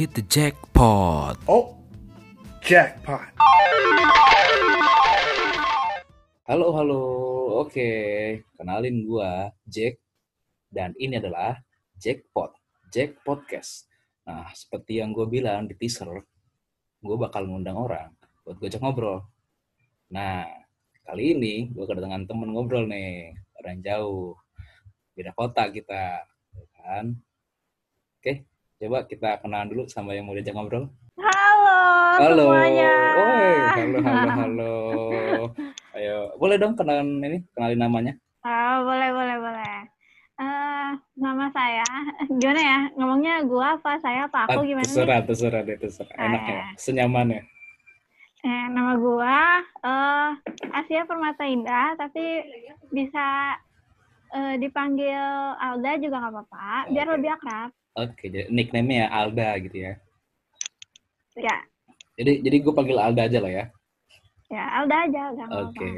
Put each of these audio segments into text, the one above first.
hit the jackpot. Oh, jackpot. Halo, halo. Oke, kenalin gua Jack dan ini adalah Jackpot, Jack Podcast. Nah, seperti yang gue bilang di teaser, gue bakal ngundang orang buat gue ngobrol. Nah, kali ini gue kedatangan temen ngobrol nih, orang jauh, beda kota kita, ya kan? Oke, coba kita kenalan dulu sama yang mau diajak ngobrol. Halo, Halo, semuanya. Oi, halo, halo, halo. Ayo, boleh dong kenalan ini, kenalin namanya. Oh, boleh, boleh, boleh. Eh, nama saya, gimana ya? Ngomongnya gua apa saya apa Ah, aku gimana nih? terserah, terserah deh, terserah. Ah, Enaknya, ya. senyamannya. Eh, nama gua eh Asia Permata Indah, tapi bisa eh, dipanggil Alda juga nggak apa-apa, biar Oke. lebih akrab. Oke, jadi nickname-nya ya Alda gitu ya. Ya, Jadi jadi gue panggil Alda aja lah ya. ya Alda aja. Oke.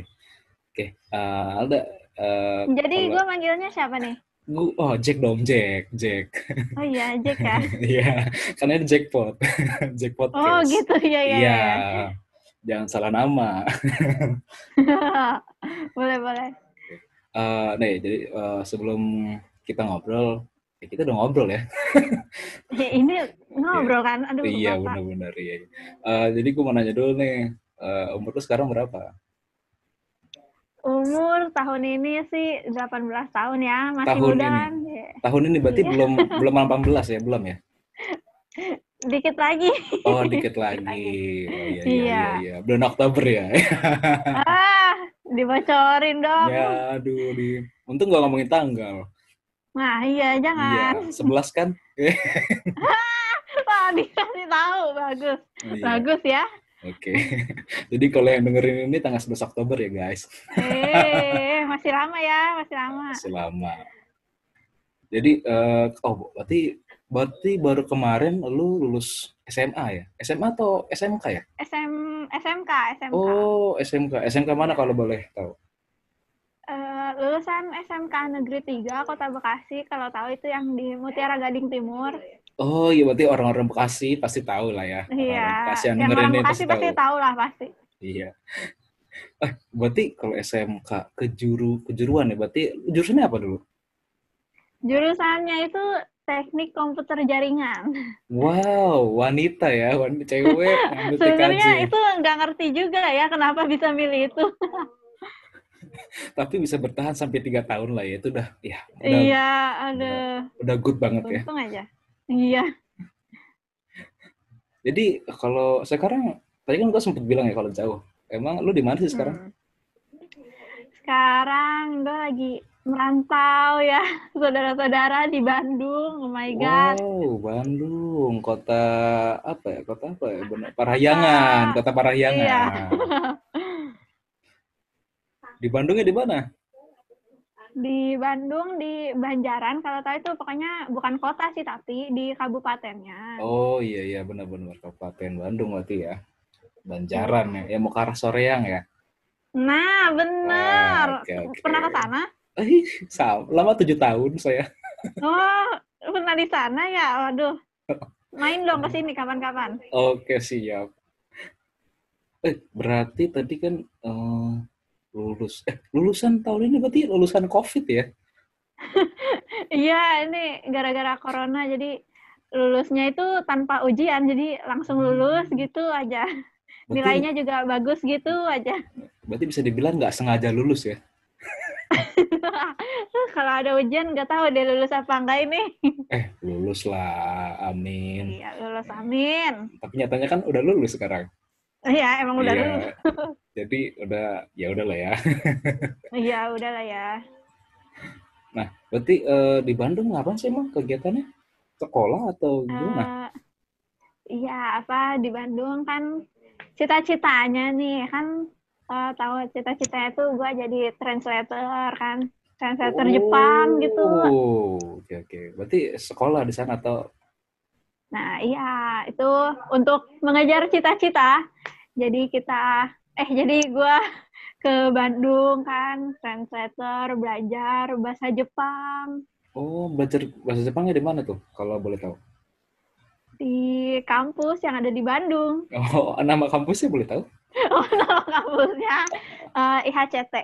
Oke, eh, Alda. eh, Jadi kalau- gua manggilnya siapa nih? gua- oh Jack dong, Jack, Jack. Oh iya, Jack ya. Iya, karena ini jackpot, jackpot. Oh gitu, ya ya. Iya, ya. jangan salah nama. boleh, boleh. Eh, nih, jadi eh, sebelum kita ngobrol, ya kita udah ngobrol ya. Ya, ini ngobrol kan? Aduh, iya, benar-benar iya. Eh, jadi gue mau nanya dulu nih, eh, umur lu sekarang berapa? Umur tahun ini sih 18 tahun ya, masih Tahun muda ini. kan? Ya, Tahun ini berarti Iya. belum belum 18 ya, belum ya? Dikit lagi. Oh, dikit lagi. Oh, iya, iya, iya, Iya. iya. Bulan Oktober ya. ah, dibocorin dong. ya, aduh, di... Untung gak ngomongin tanggal. Nah, iya jangan. Iya, 11 kan? Wah, dikasih tahu, bagus. Iya. Bagus ya. Oke. Jadi kalau yang dengerin ini tanggal 11 Oktober ya, guys. Eh, masih lama ya, masih lama. Masih lama. Jadi eh oh, berarti berarti baru kemarin lu lulus SMA ya? SMA atau SMK ya? SM, SMK, SMK. Oh, SMK. SMK mana kalau boleh tahu? Eh, lulusan SMK Negeri 3 Kota Bekasi, kalau tahu itu yang di Mutiara Gading Timur. Oh, iya berarti orang-orang Bekasi pasti tahu lah ya. Iya, Bekasi yang yang orang ini Bekasi pasti pasti tahu. tahu lah pasti. Iya. Eh, berarti kalau SMK kejuru kejuruan ya, berarti jurusannya apa dulu? Jurusannya itu teknik komputer jaringan. Wow, wanita ya, wanita cewek. Sebenarnya itu nggak ngerti juga ya kenapa bisa milih itu. Tapi bisa bertahan sampai tiga tahun lah ya, itu udah, ya, udah, iya, aduh, udah good banget ya. untung aja. Iya, Jadi kalau sekarang, tadi kan gua sempet bilang ya kalau jauh. Emang lu di mana sih sekarang? Hmm. Sekarang gue lagi merantau ya, saudara-saudara di Bandung. Oh my god. Wow, Bandung, kota apa ya? Kota apa ya? Benar, Parahyangan, kota Parahyangan. Iya. Di Bandungnya di mana? Di Bandung, di Banjaran, kalau tahu itu pokoknya bukan kota sih, tapi di kabupatennya. Oh iya iya benar-benar Kabupaten Bandung berarti ya. Banjaran ya, ya mau ke arah Soreang ya. Nah, bener. Ah, oke, oke. Pernah ke sana? Eh, sa- lama tujuh tahun saya. Oh, pernah di sana ya? Waduh. Main dong ke sini kapan-kapan. Oke siap. Eh berarti tadi kan eh, lulus, eh lulusan tahun ini berarti lulusan COVID ya? Iya, ini gara-gara corona jadi lulusnya itu tanpa ujian, jadi langsung lulus gitu aja. Berarti, Nilainya juga bagus gitu aja. berarti bisa dibilang nggak sengaja lulus ya? Kalau ada ujian nggak tahu deh lulus apa enggak ini. Eh lulus lah, amin. Iya, lulus amin. Tapi nyatanya kan udah lulus sekarang. Iya, emang udah Iya. lulus. Jadi udah ya udahlah ya. Iya, udahlah ya. Nah berarti eh, di Bandung ngapain sih emang kegiatannya? Sekolah atau gimana? Eh, iya, apa di Bandung kan cita-citanya nih kan eh, tahu cita-citanya tuh gua jadi translator kan. Translator Jepang gitu. Oh, oke oke. Berarti sekolah di sana atau Nah, iya, itu untuk mengejar cita-cita. Jadi kita eh jadi gua ke Bandung kan, translator, belajar bahasa Jepang. Oh, belajar bahasa Jepangnya di mana tuh? Kalau boleh tahu. di kampus yang ada di Bandung. Oh, nama kampusnya boleh tahu? Oh, nama kampusnya eh, IHCT.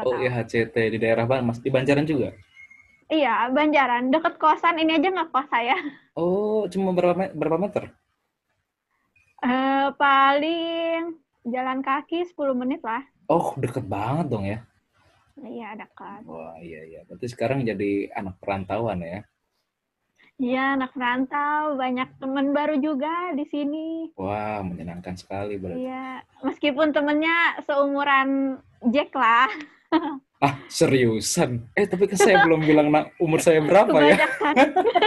Oh, tahu. IHCT di daerah Ban, Mas di Banjaran juga. Iya, Banjaran. Deket kosan. Ini aja nggak kos saya. Oh, cuma berapa berapa meter? Eh, paling jalan kaki 10 menit lah. Oh, deket banget dong ya. Iya, dekat. Wah, iya iya. Berarti sekarang jadi anak perantauan ya. Iya, anak merantau. Banyak teman baru juga di sini. Wah, menyenangkan sekali berarti. Iya, meskipun temennya seumuran Jack lah. Ah, seriusan? Eh, tapi kan saya belum bilang na- umur saya berapa ya? Kebanyakan.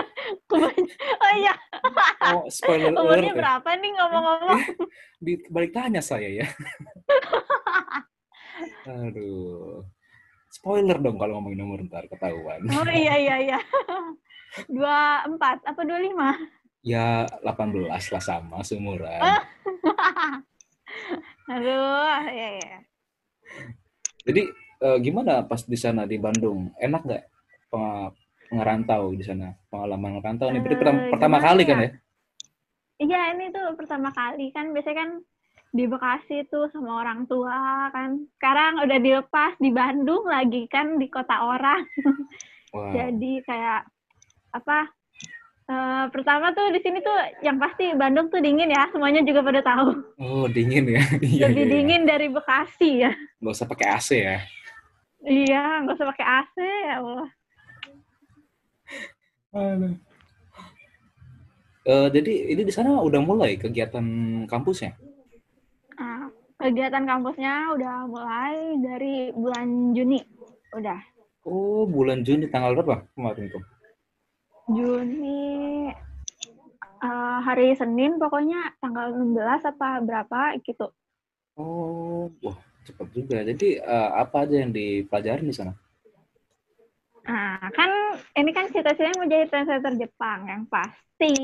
Kebany- oh iya, Oh, spoiler alert umurnya ya. berapa nih ngomong-ngomong? Di balik tanya saya ya. Aduh. Spoiler dong kalau ngomongin umur ntar ketahuan. Oh iya, iya, iya. 24 apa 25? Ya 18 lah sama seumuran. Aduh, iya, iya. Jadi eh, gimana pas di sana di Bandung? Enak nggak ngerantau di sana? Pengalaman ngerantau nih. Berarti Eh, pertama, pertama kali kan ya? ya? Iya, ini tuh pertama kali kan. Biasanya kan di Bekasi tuh sama orang tua kan. Sekarang udah dilepas di Bandung lagi kan di kota orang. Wah. Jadi kayak apa? eh, pertama tuh di sini tuh yang pasti Bandung tuh dingin ya. Semuanya juga pada tahu. Oh dingin ya? Iya, Lebih iya, iya. dingin dari Bekasi ya. Nggak usah pakai AC ya? Iya, nggak usah pakai AC ya Allah. Aduh. Eh, jadi ini di sana udah mulai kegiatan kampusnya? Nah, kegiatan kampusnya udah mulai dari bulan Juni. Udah. Oh bulan Juni tanggal berapa kemarin tuh? Juni eh, hari Senin pokoknya tanggal 16 apa berapa gitu. Oh, wah cepat juga. Jadi eh, apa aja yang dipelajarin di sana? Nah, kan ini kan cita-citanya mau jadi translator Jepang yang pasti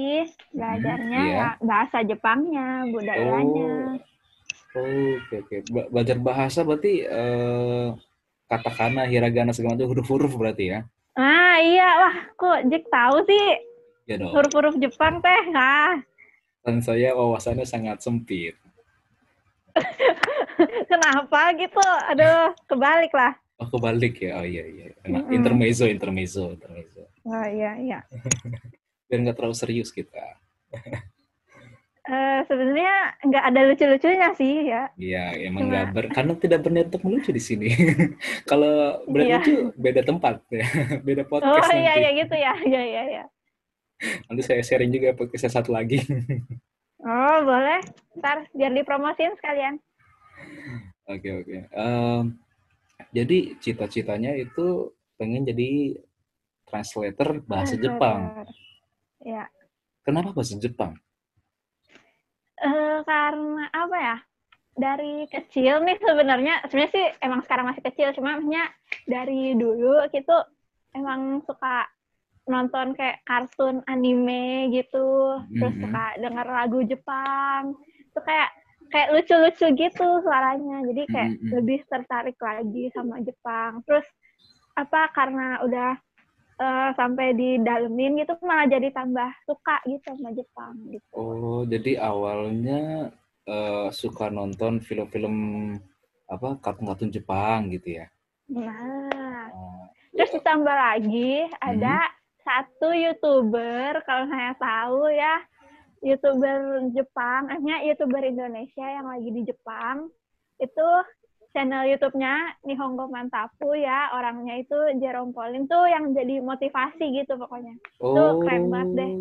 belajarnya iya. ya bahasa Jepangnya, budayanya. Oh, oke oke. Be- Belajar bahasa berarti eh, katakana, hiragana segala macam huruf-huruf berarti ya? Ah, iya. Wah, kok Jack tahu sih Ya dong. huruf-huruf Jepang teh? Ah, Dan saya wawasannya sangat sempit. kenapa gitu? Aduh, kebalik lah. Oh kebalik ya? Oh iya iya. Nah, Mm-mm. intermezzo, intermezzo, intermezzo. Oh iya, iya. Biar nggak terlalu serius kita. Eh, sebenarnya nggak ada lucu-lucunya sih ya. Iya, emang Cuma- nggak ber, karena tidak berniat untuk melucu di sini. Kalau berniat Iya. lucu beda tempat ya, beda Oh podcast iya, nanti. iya gitu ya. Iya, iya, iya. Nanti saya sharing juga podcast satu lagi. Oh, boleh. Ntar biar dipromosin sekalian. Oke oke. Em, jadi cita-citanya itu pengen jadi translator bahasa Jepang. Ya. Kenapa bahasa Jepang? Eh, karena apa ya? Dari kecil nih sebenarnya, sebenarnya sih emang sekarang masih kecil, cuma maksudnya dari dulu gitu emang suka nonton kayak kartun anime gitu, terus Mhm. suka denger lagu Jepang. Itu kayak kayak lucu-lucu gitu suaranya. Jadi kayak Mhm. lebih tertarik lagi sama Jepang. Terus apa karena udah eh, sampai di dalemin gitu malah jadi tambah suka gitu sama Jepang gitu. Oh, jadi awalnya eh, suka nonton film-film apa kartun-kartun Jepang gitu ya? Nah, Oh, terus ditambah lagi ada satu youtuber kalau saya tahu ya youtuber Jepang, artinya youtuber Indonesia yang lagi di Jepang itu channel YouTube-nya Nihongo Mantapu ya orangnya itu Jerome Pauline tuh yang jadi motivasi gitu pokoknya. Oh, keren banget deh.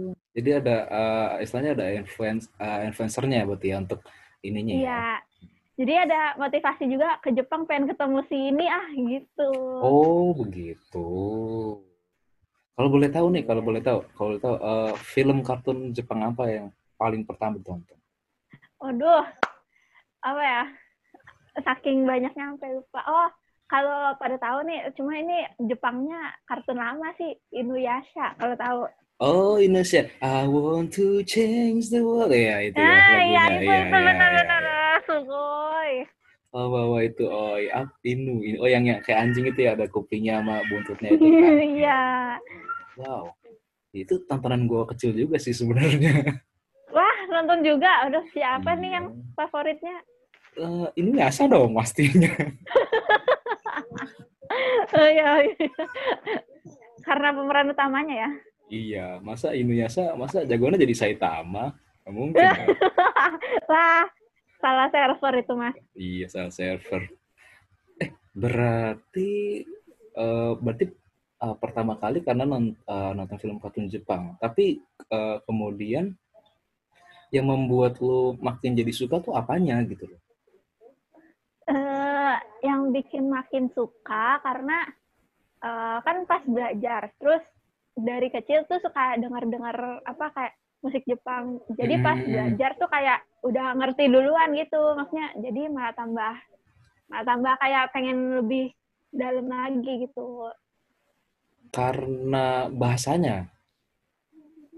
Jadi ada eh, istilahnya ada influence eh, influencernya berarti ya untuk ininya ya. Iya. Jadi ada motivasi juga ke Jepang pengen ketemu si ini ah gitu. Oh, begitu. Kalau boleh tahu nih, kalau boleh tahu, kalau boleh tahu eh, film kartun Jepang apa yang paling pertama ditonton? Waduh, apa ya? Saking banyaknya sampai lupa. Oh, kalau pada tahu nih, cuma ini Jepangnya kartun lama sih, Inuyasha. Kalau tahu. Oh, Indonesia. I want to change the world. Ya, itu ya Ah, iya lagunya. itu Iya, itu iya, benar-benar iya, iya. sugoi. Oh, bawa itu. Oh, iya. Inu. Inu. Oh, yang, yang kayak anjing itu ya, ada kupingnya sama buntutnya itu kan. Iya. Wow. Itu tontonan gua kecil juga sih sebenarnya. nonton juga. Udah siapa nih Iya. yang favoritnya? Eh, ini biasa dong pastinya. Oh, iya, iya. Karena pemeran utamanya ya. iya, masa Inuyasha, masa jagoannya jadi Saitama? Nggak mungkin. kan? Lah, salah server itu mas. Iya, salah server. Eh, berarti eh, berarti eh, pertama kali karena non- eh, nonton film kartun Jepang. Tapi eh, kemudian yang membuat lu makin jadi suka tuh apanya gitu loh. eh yang bikin makin suka karena eh, kan pas belajar terus dari kecil tuh suka dengar-dengar apa kayak musik Jepang jadi pas Hmm. belajar tuh kayak udah ngerti duluan gitu maksudnya jadi malah tambah malah tambah kayak pengen lebih dalam lagi gitu Karena bahasanya.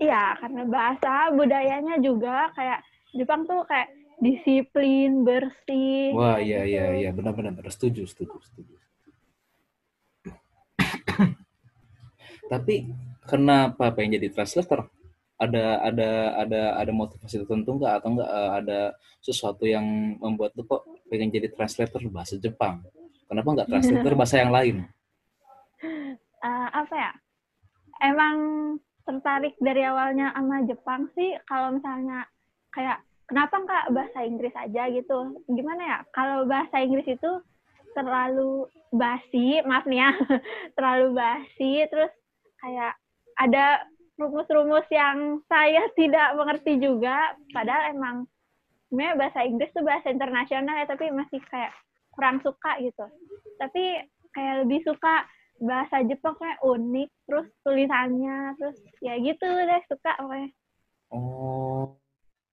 iya karena bahasa budayanya juga kayak Jepang tuh kayak disiplin bersih Wah, iya gitu. iya iya, benar-benar benar. setuju, setuju, setuju. Tapi kenapa pengen jadi translator? Ada ada ada ada motivasi tertentu nggak atau nggak eh, ada sesuatu yang membuat lu kok pengen jadi translator bahasa Jepang? Kenapa nggak translator bahasa yang lain? Eh, apa ya? Emang tertarik dari awalnya sama Jepang sih kalau misalnya kayak kenapa nggak bahasa Inggris aja gitu? Gimana ya? Kalau bahasa Inggris itu terlalu basi, maaf nih ya, terlalu basi, terus kayak ada rumus-rumus yang saya tidak mengerti juga, padahal emang sebenarnya bahasa Inggris tuh bahasa internasional ya, tapi masih kayak kurang suka gitu. Tapi kayak lebih suka bahasa Jepang kayak unik, terus tulisannya, terus ya gitu deh suka pokoknya. Oh,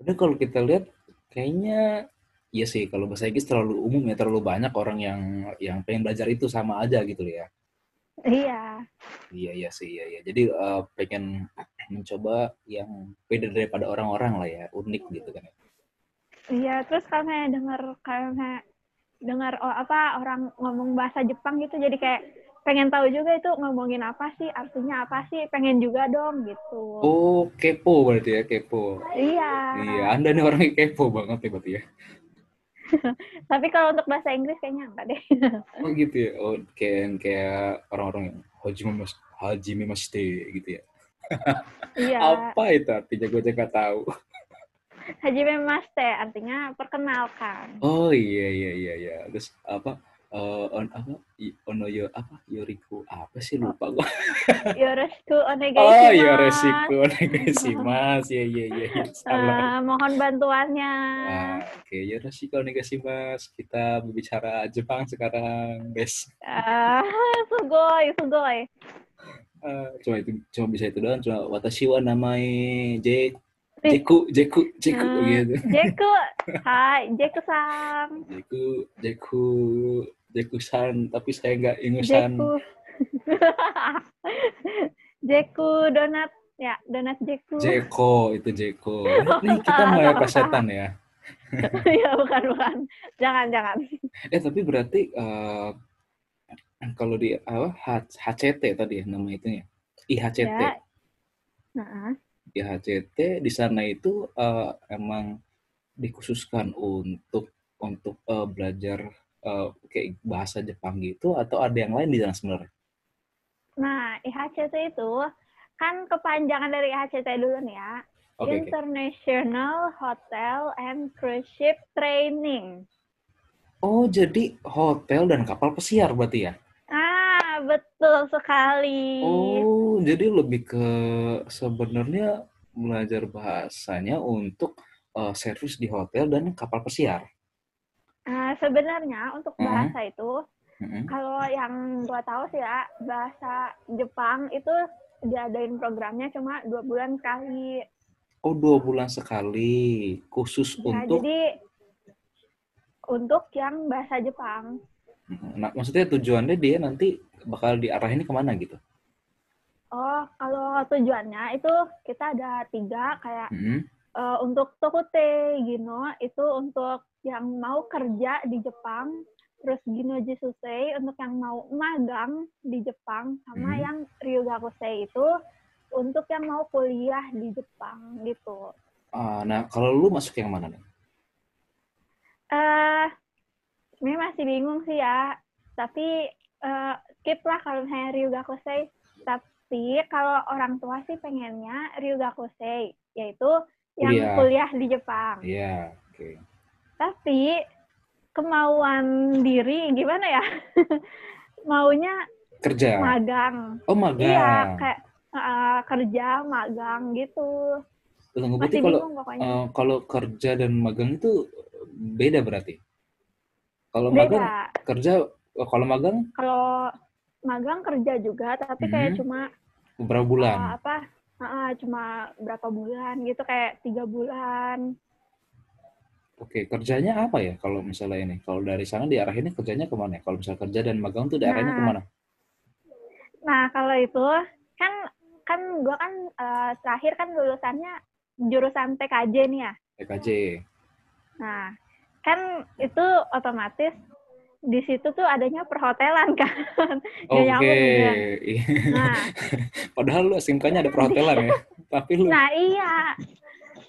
udah kalau kita lihat kayaknya iya sih kalau bahasa Inggris terlalu umum ya terlalu banyak orang yang yang pengen belajar itu sama aja gitu ya. Iya, Iya iya sih iya iya. Jadi eh, pengen mencoba yang beda daripada orang-orang lah ya, unik gitu kan. iya. Terus kalau kayak denger kayak kayak dengar oh, apa orang ngomong bahasa Jepang gitu, jadi kayak pengen tahu juga itu ngomongin apa sih, artinya apa sih, pengen juga dong gitu. Oh, kepo berarti ya, kepo. Iya. Iya, Anda nih orangnya kepo banget ya berarti ya. Tapi kalau untuk bahasa Inggris kayaknya enggak deh. Oh gitu ya. Oh, kayak kayak orang-orang yang hajime mas hajime mashite gitu ya. iya. Apa itu artinya gue nggak tahu. Hajime Maste artinya perkenalkan. Oh iya iya iya iya. Terus apa? Eh, on apa? Ono yo apa? Yoriku apa sih lupa gua. Yoroshiku Oh onegaishimasu. mas. Iya iya iya. iya. Salah. Eh, mohon bantuannya. Ah, Oke, ya resiko mas. Kita berbicara Jepang sekarang, guys. Ah, sugoi, sugoi. Eh, cuma itu cuma bisa itu doang. Cuma watashi wa namae J. Jeku Jeku Jeku Hmm, gitu. Jeku, hai, Jeku-san. Jeku Jeku Jeku san tapi saya nggak ingusan. Jeku. Jeku donat, ya, donat Jeku. Jeko itu Jeko. Nih kita mulai ke setan ya. ya, bukan, bukan. Jangan, jangan. Eh tapi berarti eh, kalau di apa H- HCT tadi ya nama itunya. IHCT. Ya. Nah, IHCT di sana itu eh, emang dikhususkan untuk untuk eh, belajar eh, kayak bahasa Jepang gitu atau ada yang lain di sana sebenarnya? nah, IHCT itu kan kepanjangan dari IHCT dulu nih ya. Oke. International Hotel and Cruise Ship Training. Oh, jadi hotel dan kapal pesiar berarti ya? Ah, betul sekali. Oh, jadi lebih ke sebenarnya belajar bahasanya untuk eh, servis di hotel dan kapal pesiar. Nah, sebenarnya untuk Mhm. bahasa itu, Mm-mm. kalau yang gua tahu sih ya, bahasa Jepang itu diadain programnya cuma dua bulan sekali. Oh, dua bulan sekali, khusus Nah, untuk. jadi untuk yang bahasa Jepang. Nah, maksudnya tujuannya dia nanti bakal diarahin ke mana gitu? Oh, kalau tujuannya itu kita ada tiga kayak Mm-mm. eh, untuk Tokute Gino itu untuk yang mau kerja di Jepang, terus Gino Jisusei untuk yang mau magang di Jepang, sama Hmm. yang Ryugakusei itu untuk yang mau kuliah di Jepang gitu. Ah, nah, kalau lu masuk yang mana nih? Eh, sebenarnya masih bingung sih ya. Tapi eh, skip lah kalau misalnya Ryugakusei. Tapi kalau orang tua sih pengennya Ryugakusei, yaitu yang Kuliah. kuliah di Jepang. Iya, oke. Tapi kemauan diri gimana ya? Maunya Kerja. magang. Oh, magang. Iya, kayak eh, kerja magang gitu. Tunggu, berarti Masih kalau bingung pokoknya. eh, kalau kerja dan magang itu beda berarti? Kalau magang kerja, kalau magang Kalau magang kerja juga, tapi kayak Mhm. cuma beberapa eh, bulan? apa? eh, cuma berapa bulan gitu, kayak tiga bulan. Oke, kerjanya apa ya kalau misalnya ini? Kalau dari sana diarahinnya kerjanya ke mana? Kalau misalnya kerja dan magang tuh diarahinnya Nah. ke mana? Nah, kalau itu kan kan gue kan eh, terakhir kan lulusannya jurusan TKJ nih ya. PKJ. Nah, kan itu otomatis di situ tuh adanya perhotelan kan. Oke. ya. Iya. Nah, Padahal lu SMK-nya ada perhotelan ya. Tapi lu nah iya.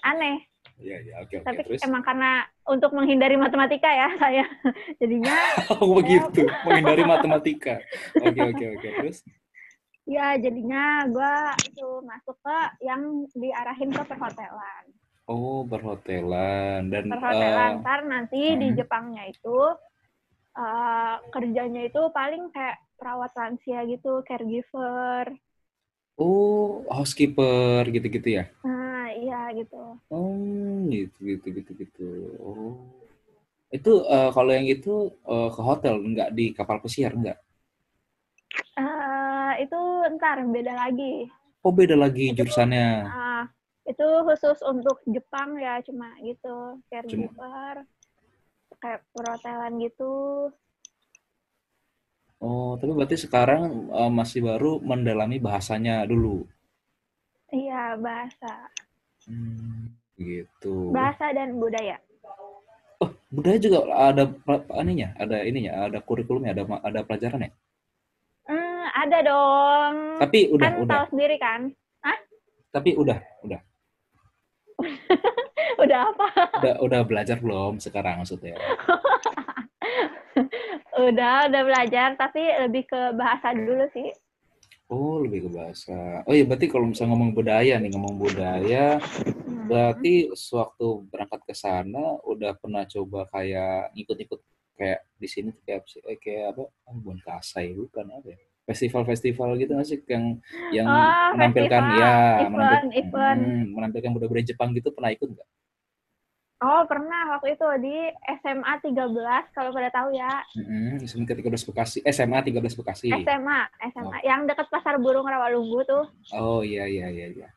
Aneh. Iya, iya, oke, oke. Tapi Terus emang karena untuk menghindari matematika ya saya. Jadinya oh begitu, menghindari matematika. Oke, oke, oke. Terus ya jadinya gue itu masuk ke yang diarahin ke perhotelan. Oh, perhotelan dan Perhotelan eh, ntar nanti di mhm. Jepangnya itu eh, kerjanya itu paling kayak perawat lansia gitu, caregiver. oh, housekeeper gitu-gitu ya. Nah, iya gitu. Oh, gitu, gitu, gitu, gitu. Oh. Itu eh, kalau yang itu eh, ke hotel, nggak di kapal pesiar, nggak? eh itu ntar beda lagi. Oh, beda lagi Itu- jurusannya. Ah, itu khusus untuk Jepang ya cuma gitu, caregiver. Kayak perhotelan gitu. Oh, tapi berarti sekarang eh, masih baru mendalami bahasanya dulu. Iya, bahasa. Hmm, gitu. Bahasa dan budaya. Oh, budaya juga ada ininya, ada ininya, ada kurikulumnya, ada ada pelajarannya. Hmm, ada dong. Tapi udah, kan udah. tahu sendiri kan? Tapi udah, udah. Udah apa? Udah udah belajar belum sekarang maksudnya? Udah, udah belajar, tapi lebih ke bahasa dulu sih. Oh, lebih ke bahasa. Oh iya, berarti kalau misalnya ngomong budaya nih, ngomong budaya, Hmm. berarti sewaktu berangkat ke sana udah pernah coba kayak ikut-ikut kayak di sini kayak? Eh, kayak apa? Oh, bukan kasai, bukan apa ya? Festival-festival gitu sih yang yang Oh, menampilkan festival, ya event, menampil- event. Hmm, menampilkan budaya-budaya Jepang gitu pernah ikut nggak? Oh, pernah waktu itu di SMA 13, kalau pada tahu ya. Mm-mm, SMA 13 Bekasi, SMA 13 Bekasi. SMA, SMA. Yang dekat Pasar Burung Rawalumbu tuh. Oh iya iya iya iya.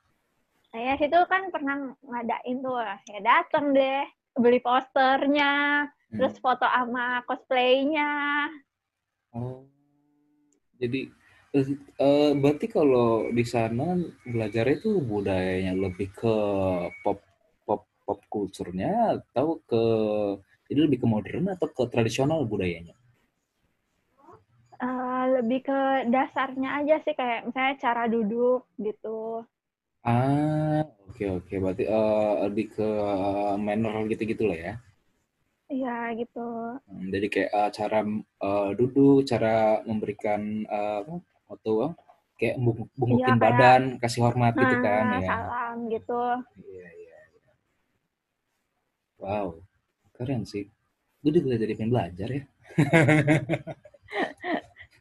Saya situ kan pernah ngadain tuh. Ya dateng deh, beli posternya, Hmm. terus foto sama cosplaynya. Oh. Jadi eh, berarti kalau di sana belajarnya itu budayanya lebih ke pop pop pop culture-nya atau ke jadi lebih ke modern atau ke tradisional budayanya? Eh, lebih ke dasarnya aja sih, kayak misalnya cara duduk gitu. Ah, oke oke. Berarti eh, lebih ke eh, manner gitu-gitu lah ya. Iya gitu. Hmm, Jadi kayak eh, cara eh, duduk, cara memberikan foto, eh, kayak bung- bungukin Iya, kayak- badan, kasih hormat gitu Nah, kan ya. salam gitu. Iya, iya, iya. Wow, keren sih. Gue juga jadi pengen belajar ya.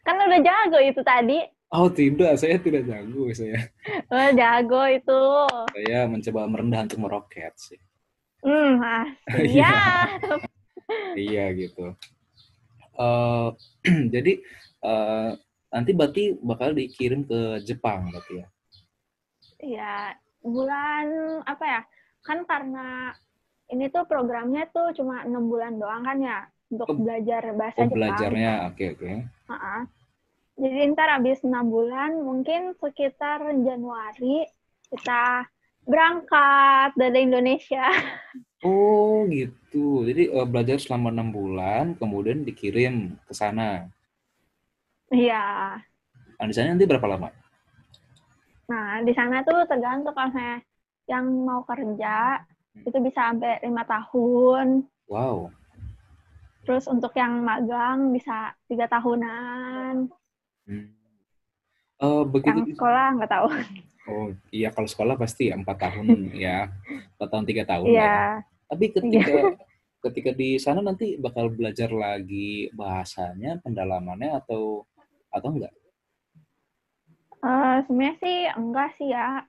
Kan udah jago itu tadi. Oh tidak, saya tidak jago saya. Oh, jago itu. Saya mencoba merendah untuk meroket sih. Hmm, ah, Iya. gitu. Eh, jadi eh, nanti berarti bakal dikirim ke Jepang berarti ya. Iya, bulan apa ya? Kan karena ini tuh programnya tuh cuma enam bulan doang kan ya untuk Oh, belajar bahasa Oh Jepang. belajarnya, oke oke. Ha-ha. Jadi ntar habis enam bulan, mungkin sekitar Januari kita berangkat dari Indonesia. Oh gitu. Jadi eh, belajar selama enam bulan, kemudian dikirim ke sana. Iya. Nah, di sana nanti berapa lama? Nah, di sana tuh tergantung kalau saya yang mau kerja, Hmm. itu bisa sampai lima tahun. Wow. Terus untuk yang magang bisa tiga tahunan. Hmm. Eh, begitu Yang sekolah nggak tahu. Oh iya kalau sekolah pasti ya empat tahun ya empat tahun tiga tahun ya. Iya. Tapi ketika ketika di sana nanti bakal belajar lagi bahasanya pendalamannya atau atau enggak? Eh, sebenarnya sih enggak sih ya.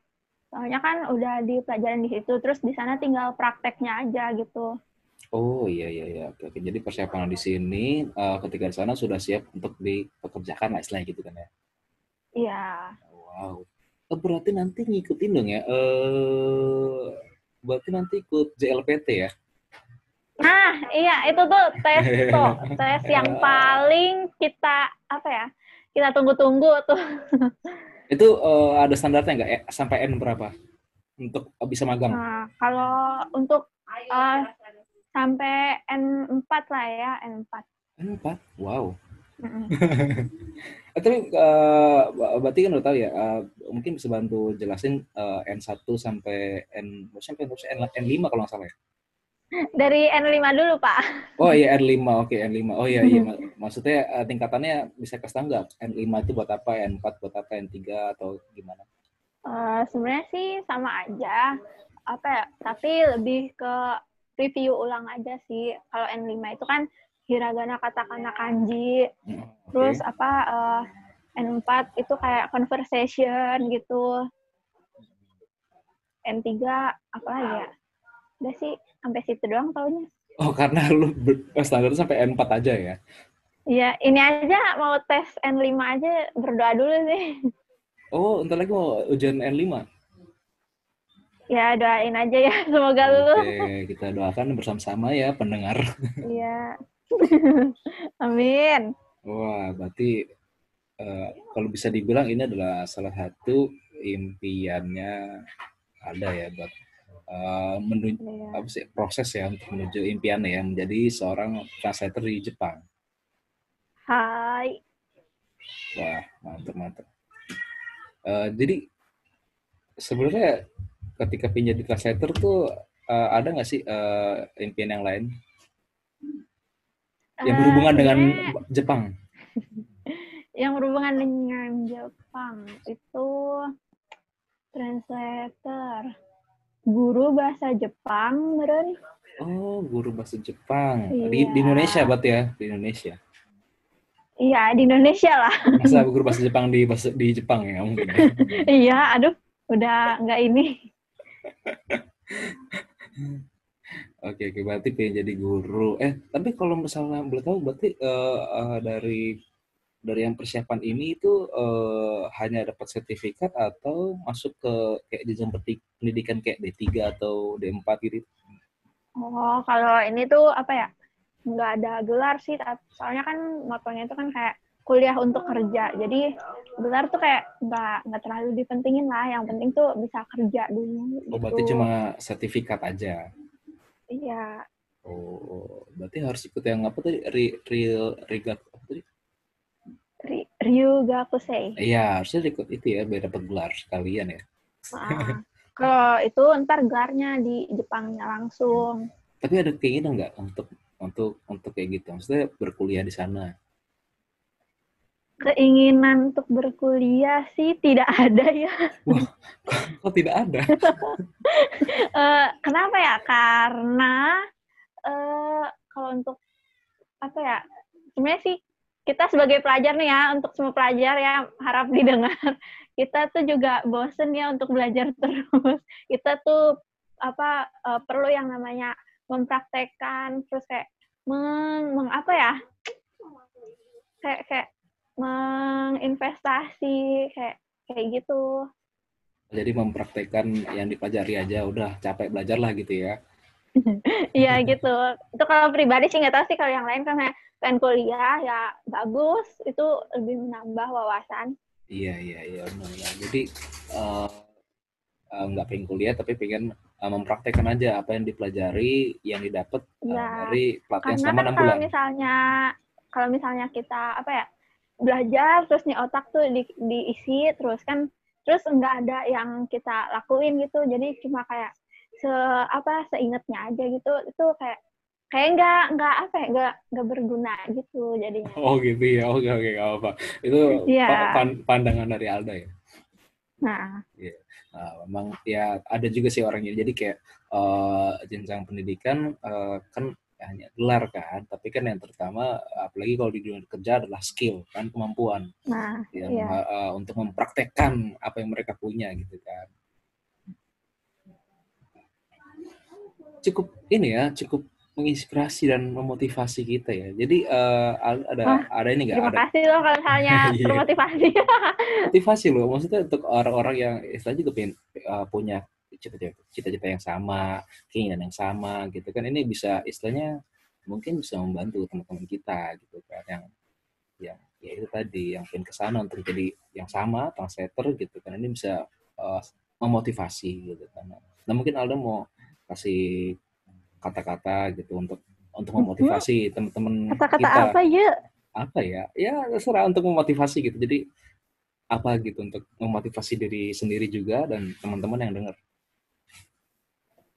Soalnya kan udah dipelajarin di situ, terus di sana tinggal prakteknya aja gitu. Oh iya iya iya oke oke. Jadi persiapan di sini eh, ketika di sana sudah siap untuk dipekerjakan lah istilahnya gitu kan ya. Iya. Wow. Eh, berarti nanti ngikutin dong ya. Eh berarti nanti ikut JLPT ya. Nah, iya itu tuh tes tuh, tes yang paling kita apa ya? Kita tunggu-tunggu tuh. Itu eh, ada standarnya nggak? Eh, sampai N berapa untuk bisa magang? Nah, kalau untuk eh, sampai N4 lah ya, N4. N4. Wow. Mm-mm. Eh, tapi eh, berarti kan udah tahu ya, eh, mungkin bisa bantu jelasin eh, N1 sampai N sampai N, N5 kalau nggak salah ya. Dari N5 dulu, Pak. Oh iya N5, oke N5. Oh iya iya Mak- maksudnya eh, tingkatannya bisa kasih tahu nggak? N5 itu buat apa? N4 buat apa? N3 atau gimana? Eh, sebenarnya sih sama aja. Apa ya? Tapi lebih ke review ulang aja sih. Kalau N5 itu kan hiragana, katakana, kanji. Hmm, oke. Terus apa eh, N4 itu kayak conversation gitu. N3 apa lagi ya? Udah sih sampai situ doang taunya. Oh karena lu standar sampai N4 aja ya? Iya, ini aja mau tes N5 aja berdoa dulu sih. Oh ntar lagi mau ujian N5? Ya doain aja ya, semoga lulus. Oke, kita doakan bersama-sama ya pendengar. Iya. Amin. Wah, berarti eh, kalau bisa dibilang ini adalah salah satu impiannya ada ya buat eh, menuju Iya. apa sih proses ya untuk menuju impiannya ya menjadi seorang translator di Jepang. Hai. Wah, mantap mantap. Eh, jadi sebenarnya ketika pinjam di translator tuh eh, ada nggak sih eh, impian yang lain yang berhubungan dengan sebenarnya Jepang? yang berhubungan dengan Jepang itu translator guru bahasa Jepang meren Oh, guru bahasa Jepang di, Iya. di Indonesia berarti ya di Indonesia. iya di Indonesia lah Masa guru bahasa Jepang di bahasa, di Jepang ya mungkin. ya? iya aduh udah nggak ini Oke, oke, berarti pengen jadi guru. Eh, tapi kalau misalnya boleh tahu, berarti eh, eh, dari dari yang persiapan ini itu eh, hanya dapat sertifikat atau masuk ke kayak jenjang pendidikan kayak D3 atau D4 gitu? oh kalau ini tuh apa ya nggak ada gelar sih soalnya kan motonya itu kan kayak kuliah untuk kerja jadi gelar tuh kayak nggak nggak terlalu dipentingin lah yang penting tuh bisa kerja dulu Oh, berarti gitu. cuma sertifikat aja. Iya Oh, berarti harus ikut yang apa tadi? Re, real, regat, apa tadi? Ry- Ryugakusei Iya, harusnya ikut itu ya, biar dapat gelar sekalian ya. Ah, kalau itu ntar gelarnya di Jepangnya langsung. Tapi ada keinginan nggak untuk untuk untuk kayak gitu? Maksudnya berkuliah di sana? Keinginan untuk berkuliah sih tidak ada ya. Kok tidak ada? Eh, kenapa ya? Karena eh, kalau untuk apa ya? Sebenarnya sih kita sebagai pelajar nih ya, untuk semua pelajar ya harap didengar. Kita tuh juga bosen ya untuk belajar terus. Kita tuh apa eh, perlu yang namanya mempraktekkan terus kayak meng, meng- apa ya? Kayak kayak menginvestasi kayak kayak gitu. Jadi mempraktekkan yang dipelajari aja, udah capek belajar lah gitu ya. Iya gitu. Itu kalau pribadi sih nggak tahu sih kalau yang lain karena pengen kuliah ya bagus itu lebih menambah wawasan. Iya iya iya benar. Jadi eh, eh, nggak pengen kuliah tapi pengen eh, mempraktekkan aja apa yang dipelajari, yang didapat eh, Iya. dari pelatihan Karena selama kan enam kalau bulan. misalnya kalau misalnya kita apa ya belajar terus nih otak tuh di, diisi terus kan terus nggak ada yang kita lakuin gitu. Jadi cuma kayak se apa seingatnya aja gitu. Itu kayak kayak nggak nggak apa ya nggak nggak berguna gitu jadinya. Oh gitu ya, oke oke gak apa. Itu pa- pan- pandangan dari Alda ya. nah. Nah, memang ya ada juga sih orangnya. Jadi kayak eh, jenjang pendidikan eh, kan hanya gelar kan, tapi kan yang terutama apalagi kalau di dunia kerja adalah skill kan kemampuan nah yang Iya. eh, untuk mempraktekkan apa yang mereka punya gitu kan. Cukup ini ya, cukup menginspirasi dan memotivasi kita ya. Jadi Al- ada Wah, ada ini nggak? terima kasih loh kalau misalnya Iya. termotivasi motivasi loh. Maksudnya untuk orang-orang yang istilahnya juga pengen eh, punya cita-cita yang sama, keinginan yang sama gitu kan. Ini bisa istilahnya mungkin bisa membantu teman-teman kita gitu kan yang yang ya itu tadi yang pengen ke sana untuk jadi yang sama translator gitu kan. Ini bisa eh, memotivasi gitu kan. Nah mungkin Alda mau kasih kata-kata gitu untuk untuk memotivasi teman-teman kata-kata kita. apa ya? Apa ya? Ya terserah untuk memotivasi gitu. Jadi apa gitu untuk memotivasi diri sendiri juga dan teman-teman yang dengar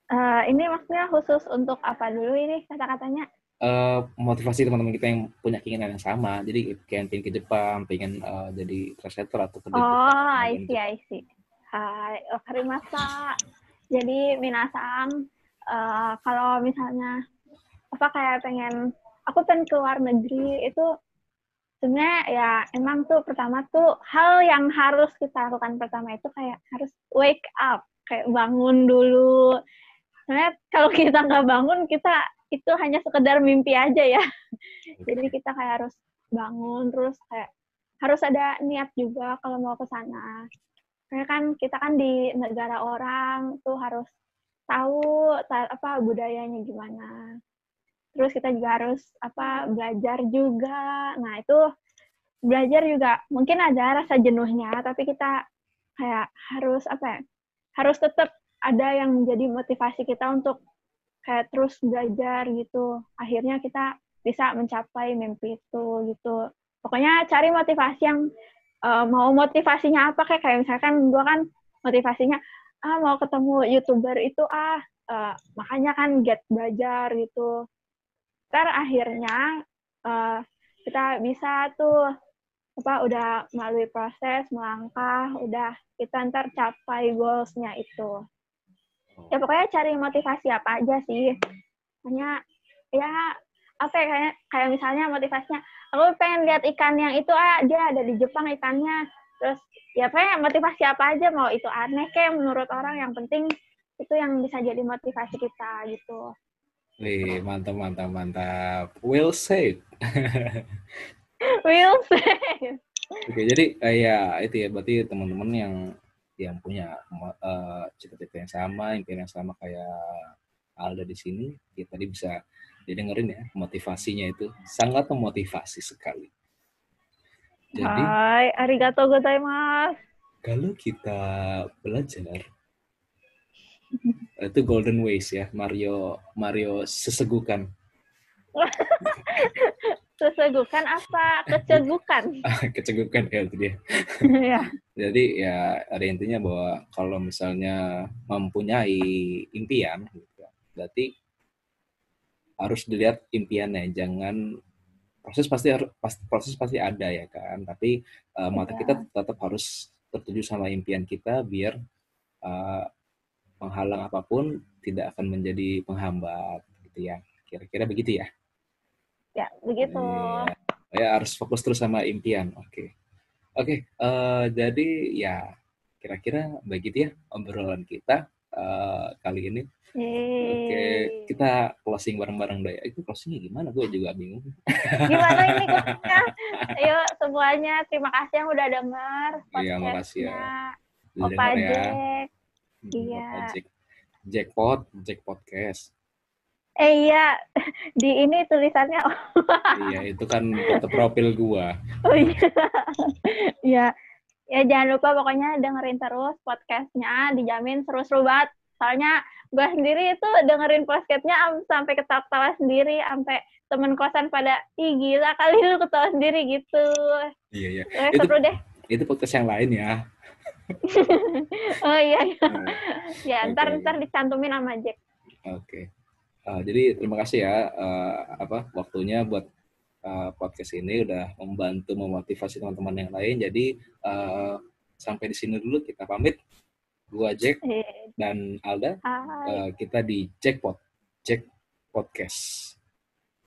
Eh, ini maksudnya khusus untuk apa dulu ini kata-katanya Eh, motivasi teman-teman kita yang punya keinginan yang sama jadi kayak pengen ke Jepang pengen eh, jadi translator atau kerja di Oh, I see, I see. Hai, wakarimashita. Jadi, minasang, eh, kalau misalnya, apa kayak pengen, aku pengen ke luar negeri, itu sebenarnya ya emang tuh pertama tuh hal yang harus kita lakukan pertama itu kayak harus wake up, kayak bangun dulu. Sebenarnya kalau kita nggak bangun, kita itu hanya sekedar mimpi aja ya. Jadi kita kayak harus bangun, terus kayak harus ada niat juga kalau mau ke sana. Karena kan kita kan di negara orang tuh harus tahu ta- apa budayanya gimana. Terus kita juga harus apa belajar juga. Nah, itu belajar juga mungkin ada rasa jenuhnya, tapi kita kayak harus apa ya? Harus tetap ada yang menjadi motivasi kita untuk kayak terus belajar gitu. Akhirnya kita bisa mencapai mimpi itu gitu. Pokoknya cari motivasi yang eh, mau motivasinya apa kayak kayak misalkan gue kan motivasinya ah mau ketemu youtuber itu ah eh, makanya kan get belajar gitu. Ntar akhirnya eh, kita bisa tuh apa udah melalui proses melangkah udah kita ntar capai goalsnya itu ya pokoknya cari motivasi apa aja sih. Hanya ya apa ya kayak kayak misalnya motivasinya aku pengen lihat ikan yang itu ah dia ada di Jepang ikannya. Terus ya pokoknya motivasi apa aja mau itu aneh kayak menurut orang yang penting itu yang bisa jadi motivasi kita gitu. Wih, mantap mantap mantap. Well said will say. Oke, jadi eh, ya itu ya berarti teman-teman yang yang punya eh, cita-cita yang sama, impian yang sama kayak Alda di sini, ya tadi bisa didengerin ya motivasinya itu sangat memotivasi sekali. Jadi Hai arigato gozaimasu kalau kita belajar itu golden ways ya Mario Mario sesegukan sesegukan apa kecegukan kecegukan ya itu dia. ya Jadi ya ada intinya bahwa kalau misalnya mempunyai impian, gitu, berarti harus dilihat impiannya, jangan proses pasti harus proses pasti ada ya kan, tapi eh, mata Iya. kita tetap harus tertuju sama impian kita biar eh, penghalang apa pun tidak akan menjadi penghambat gitu ya. Kira-kira begitu ya. Ya begitu Iya. Ya harus fokus terus sama impian. Oke. Oke, eh, jadi ya kira-kira begitu ya obrolan kita eh, kali ini. Oke, Yeay. kita closing bareng-bareng deh. Itu closingnya gimana? Gue juga bingung. Gimana ini closingnya? Ayo semuanya, terima kasih yang udah denger Iya, makasih ya. Opa ya. Jack. Hmm, Iya. Jackpot, Jack Podcast. Eh iya, di ini tulisannya iya, itu kan foto profil gua. oh iya. Iya. Ya jangan lupa pokoknya dengerin terus podcastnya, dijamin seru-seru banget. Soalnya gue sendiri itu dengerin podcastnya am- sampai ketawa-ketawa sendiri, sampai temen kosan pada, ih gila kali lu ketawa sendiri gitu. Iya, iya. Eh, Itu- seru deh. Itu podcast yang lain ya. oh iya, iya. Nah, ya ntar Oke. ntar dicantumin sama Jack. Oke. Uh, jadi terima kasih ya uh, apa waktunya buat uh, podcast ini udah membantu memotivasi teman-teman yang lain. Jadi uh, sampai di sini dulu kita pamit. Gua Jack dan Alda. Uh, kita di Jackpot, Jack Podcast.